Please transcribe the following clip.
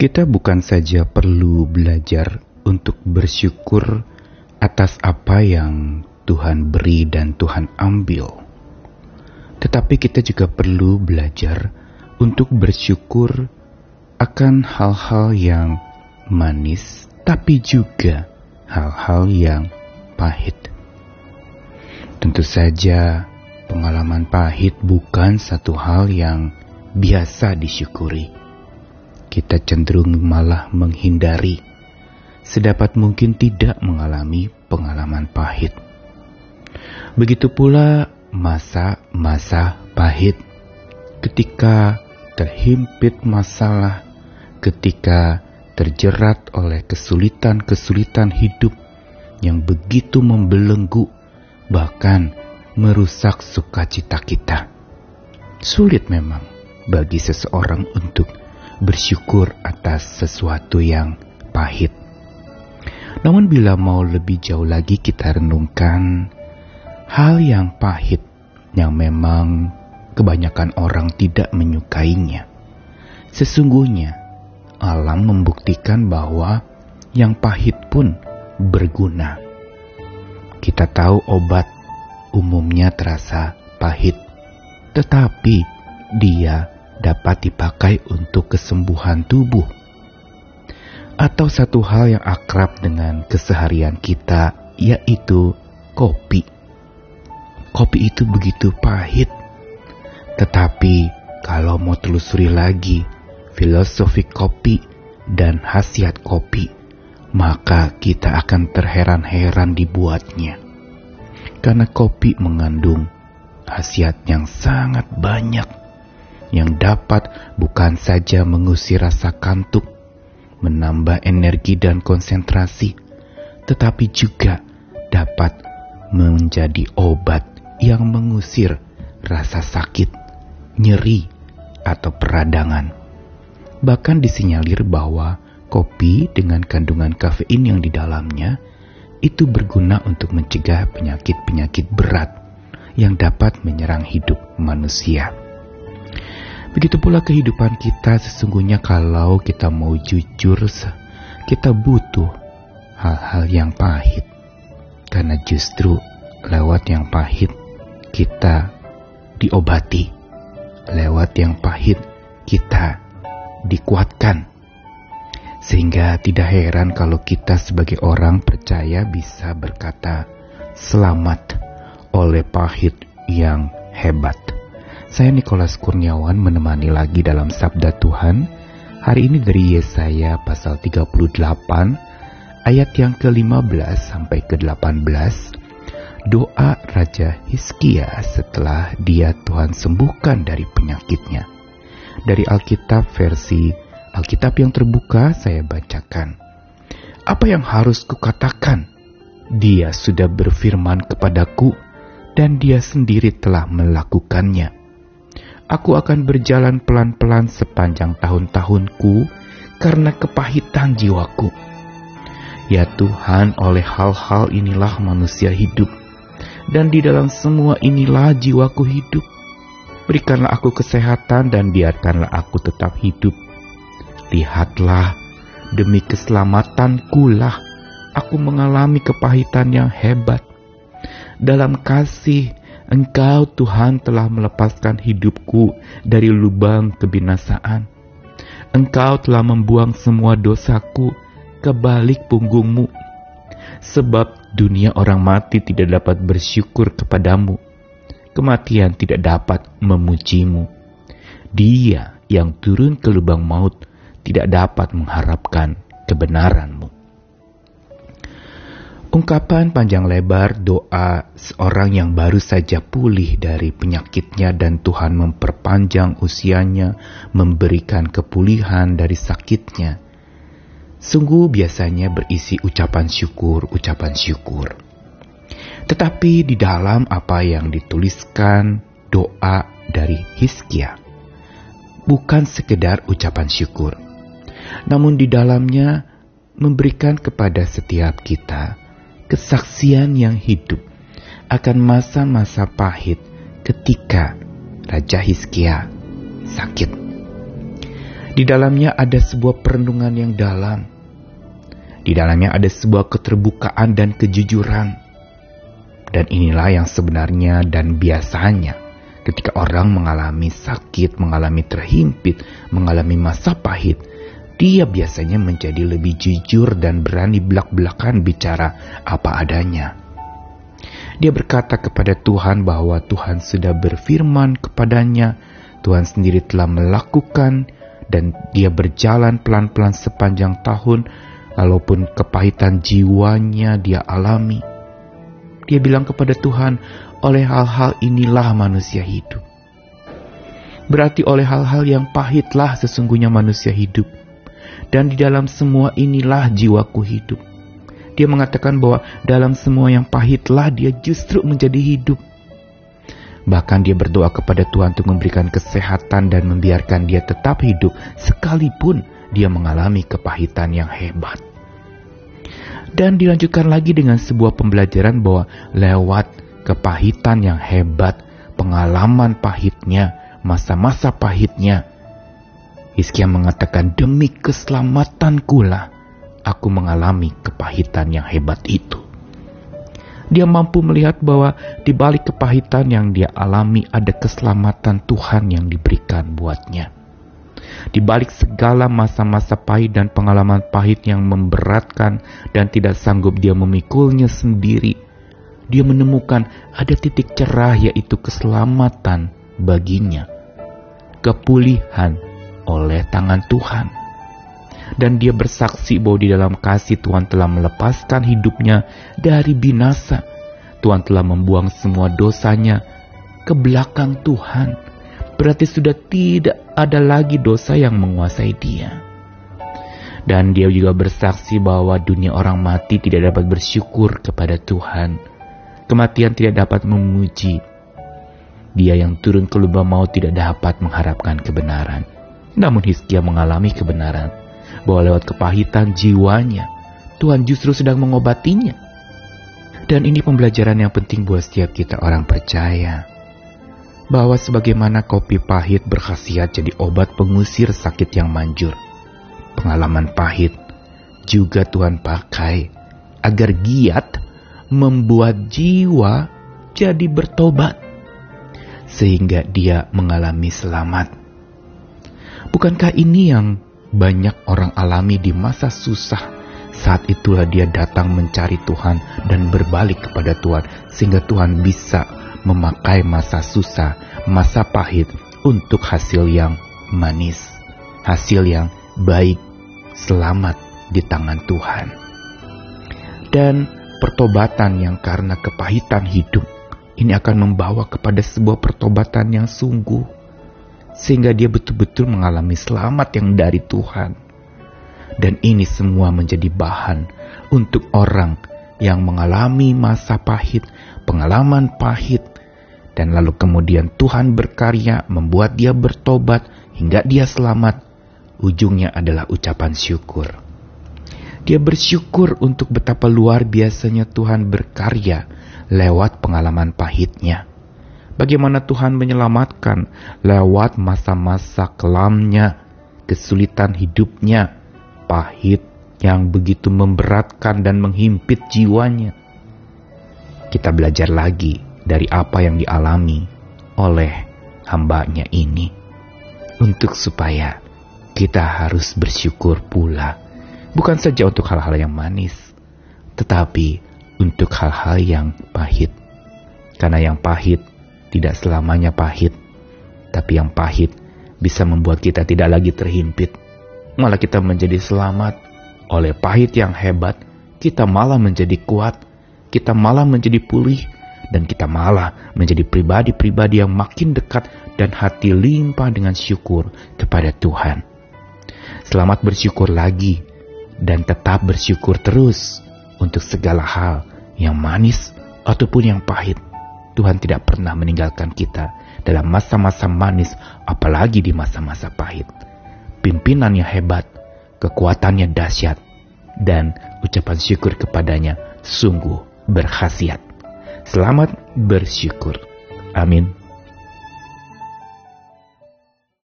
Kita bukan saja perlu belajar untuk bersyukur atas apa yang Tuhan beri dan Tuhan ambil, tetapi kita juga perlu belajar untuk bersyukur akan hal-hal yang manis, tapi juga hal-hal yang pahit. Tentu saja, pengalaman pahit bukan satu hal yang biasa disyukuri kita cenderung malah menghindari, sedapat mungkin tidak mengalami pengalaman pahit. Begitu pula masa-masa pahit, ketika terhimpit masalah, ketika terjerat oleh kesulitan-kesulitan hidup yang begitu membelenggu, bahkan merusak sukacita kita. Sulit memang bagi seseorang untuk bersyukur atas sesuatu yang pahit. Namun bila mau lebih jauh lagi kita renungkan hal yang pahit yang memang kebanyakan orang tidak menyukainya. Sesungguhnya alam membuktikan bahwa yang pahit pun berguna. Kita tahu obat umumnya terasa pahit, tetapi dia dapat dipakai untuk kesembuhan tubuh. Atau satu hal yang akrab dengan keseharian kita, yaitu kopi. Kopi itu begitu pahit, tetapi kalau mau telusuri lagi filosofi kopi dan khasiat kopi, maka kita akan terheran-heran dibuatnya. Karena kopi mengandung khasiat yang sangat banyak yang dapat bukan saja mengusir rasa kantuk, menambah energi dan konsentrasi, tetapi juga dapat menjadi obat yang mengusir rasa sakit, nyeri, atau peradangan. Bahkan disinyalir bahwa kopi dengan kandungan kafein yang di dalamnya itu berguna untuk mencegah penyakit-penyakit berat yang dapat menyerang hidup manusia. Begitu pula kehidupan kita sesungguhnya kalau kita mau jujur, kita butuh hal-hal yang pahit. Karena justru lewat yang pahit kita diobati. Lewat yang pahit kita dikuatkan. Sehingga tidak heran kalau kita sebagai orang percaya bisa berkata selamat oleh pahit yang hebat. Saya Nikolas Kurniawan menemani lagi dalam Sabda Tuhan. Hari ini dari Yesaya pasal 38 ayat yang ke-15 sampai ke-18. Doa Raja Hizkia setelah dia Tuhan sembuhkan dari penyakitnya. Dari Alkitab versi Alkitab yang terbuka saya bacakan. Apa yang harus kukatakan? Dia sudah berfirman kepadaku dan dia sendiri telah melakukannya Aku akan berjalan pelan-pelan sepanjang tahun-tahunku karena kepahitan jiwaku. Ya Tuhan, oleh hal-hal inilah manusia hidup, dan di dalam semua inilah jiwaku hidup. Berikanlah aku kesehatan dan biarkanlah aku tetap hidup. Lihatlah, demi keselamatanku lah aku mengalami kepahitan yang hebat. Dalam kasih Engkau Tuhan telah melepaskan hidupku dari lubang kebinasaan. Engkau telah membuang semua dosaku ke balik punggungmu. Sebab dunia orang mati tidak dapat bersyukur kepadamu. Kematian tidak dapat memujimu. Dia yang turun ke lubang maut tidak dapat mengharapkan kebenaranmu. Ungkapan panjang lebar doa seorang yang baru saja pulih dari penyakitnya dan Tuhan memperpanjang usianya, memberikan kepulihan dari sakitnya. Sungguh biasanya berisi ucapan syukur, ucapan syukur. Tetapi di dalam apa yang dituliskan doa dari Hiskia, bukan sekedar ucapan syukur, namun di dalamnya memberikan kepada setiap kita kesaksian yang hidup akan masa-masa pahit ketika Raja Hizkia sakit. Di dalamnya ada sebuah perenungan yang dalam. Di dalamnya ada sebuah keterbukaan dan kejujuran. Dan inilah yang sebenarnya dan biasanya ketika orang mengalami sakit, mengalami terhimpit, mengalami masa pahit, dia biasanya menjadi lebih jujur dan berani belak-belakan bicara apa adanya. Dia berkata kepada Tuhan bahwa Tuhan sudah berfirman kepadanya, Tuhan sendiri telah melakukan, dan dia berjalan pelan-pelan sepanjang tahun, walaupun kepahitan jiwanya dia alami. Dia bilang kepada Tuhan, oleh hal-hal inilah manusia hidup. Berarti oleh hal-hal yang pahitlah sesungguhnya manusia hidup. Dan di dalam semua inilah jiwaku hidup. Dia mengatakan bahwa dalam semua yang pahitlah dia justru menjadi hidup. Bahkan dia berdoa kepada Tuhan untuk memberikan kesehatan dan membiarkan dia tetap hidup sekalipun dia mengalami kepahitan yang hebat. Dan dilanjutkan lagi dengan sebuah pembelajaran bahwa lewat kepahitan yang hebat, pengalaman pahitnya, masa-masa pahitnya, Hizkia mengatakan demi keselamatanku lah aku mengalami kepahitan yang hebat itu. Dia mampu melihat bahwa di balik kepahitan yang dia alami ada keselamatan Tuhan yang diberikan buatnya. Di balik segala masa-masa pahit dan pengalaman pahit yang memberatkan dan tidak sanggup dia memikulnya sendiri, dia menemukan ada titik cerah yaitu keselamatan baginya. Kepulihan oleh tangan Tuhan dan dia bersaksi bahwa di dalam kasih Tuhan telah melepaskan hidupnya dari binasa. Tuhan telah membuang semua dosanya ke belakang Tuhan. Berarti sudah tidak ada lagi dosa yang menguasai dia. Dan dia juga bersaksi bahwa dunia orang mati tidak dapat bersyukur kepada Tuhan. Kematian tidak dapat memuji. Dia yang turun ke lubang maut tidak dapat mengharapkan kebenaran. Namun Hizkia mengalami kebenaran bahwa lewat kepahitan jiwanya, Tuhan justru sedang mengobatinya. Dan ini pembelajaran yang penting buat setiap kita orang percaya. Bahwa sebagaimana kopi pahit berkhasiat jadi obat pengusir sakit yang manjur. Pengalaman pahit juga Tuhan pakai agar giat membuat jiwa jadi bertobat. Sehingga dia mengalami selamat. Bukankah ini yang banyak orang alami di masa susah. Saat itulah dia datang mencari Tuhan dan berbalik kepada Tuhan, sehingga Tuhan bisa memakai masa susah, masa pahit untuk hasil yang manis, hasil yang baik, selamat di tangan Tuhan. Dan pertobatan yang karena kepahitan hidup ini akan membawa kepada sebuah pertobatan yang sungguh sehingga dia betul-betul mengalami selamat yang dari Tuhan. Dan ini semua menjadi bahan untuk orang yang mengalami masa pahit, pengalaman pahit, dan lalu kemudian Tuhan berkarya membuat dia bertobat hingga dia selamat. Ujungnya adalah ucapan syukur. Dia bersyukur untuk betapa luar biasanya Tuhan berkarya lewat pengalaman pahitnya bagaimana Tuhan menyelamatkan lewat masa-masa kelamnya, kesulitan hidupnya, pahit yang begitu memberatkan dan menghimpit jiwanya. Kita belajar lagi dari apa yang dialami oleh hambanya ini. Untuk supaya kita harus bersyukur pula. Bukan saja untuk hal-hal yang manis, tetapi untuk hal-hal yang pahit. Karena yang pahit tidak selamanya pahit, tapi yang pahit bisa membuat kita tidak lagi terhimpit. Malah kita menjadi selamat. Oleh pahit yang hebat, kita malah menjadi kuat, kita malah menjadi pulih, dan kita malah menjadi pribadi-pribadi yang makin dekat dan hati limpah dengan syukur kepada Tuhan. Selamat bersyukur lagi dan tetap bersyukur terus untuk segala hal yang manis ataupun yang pahit Tuhan tidak pernah meninggalkan kita dalam masa-masa manis, apalagi di masa-masa pahit. Pimpinannya hebat, kekuatannya dahsyat, dan ucapan syukur kepadanya sungguh berkhasiat. Selamat bersyukur. Amin.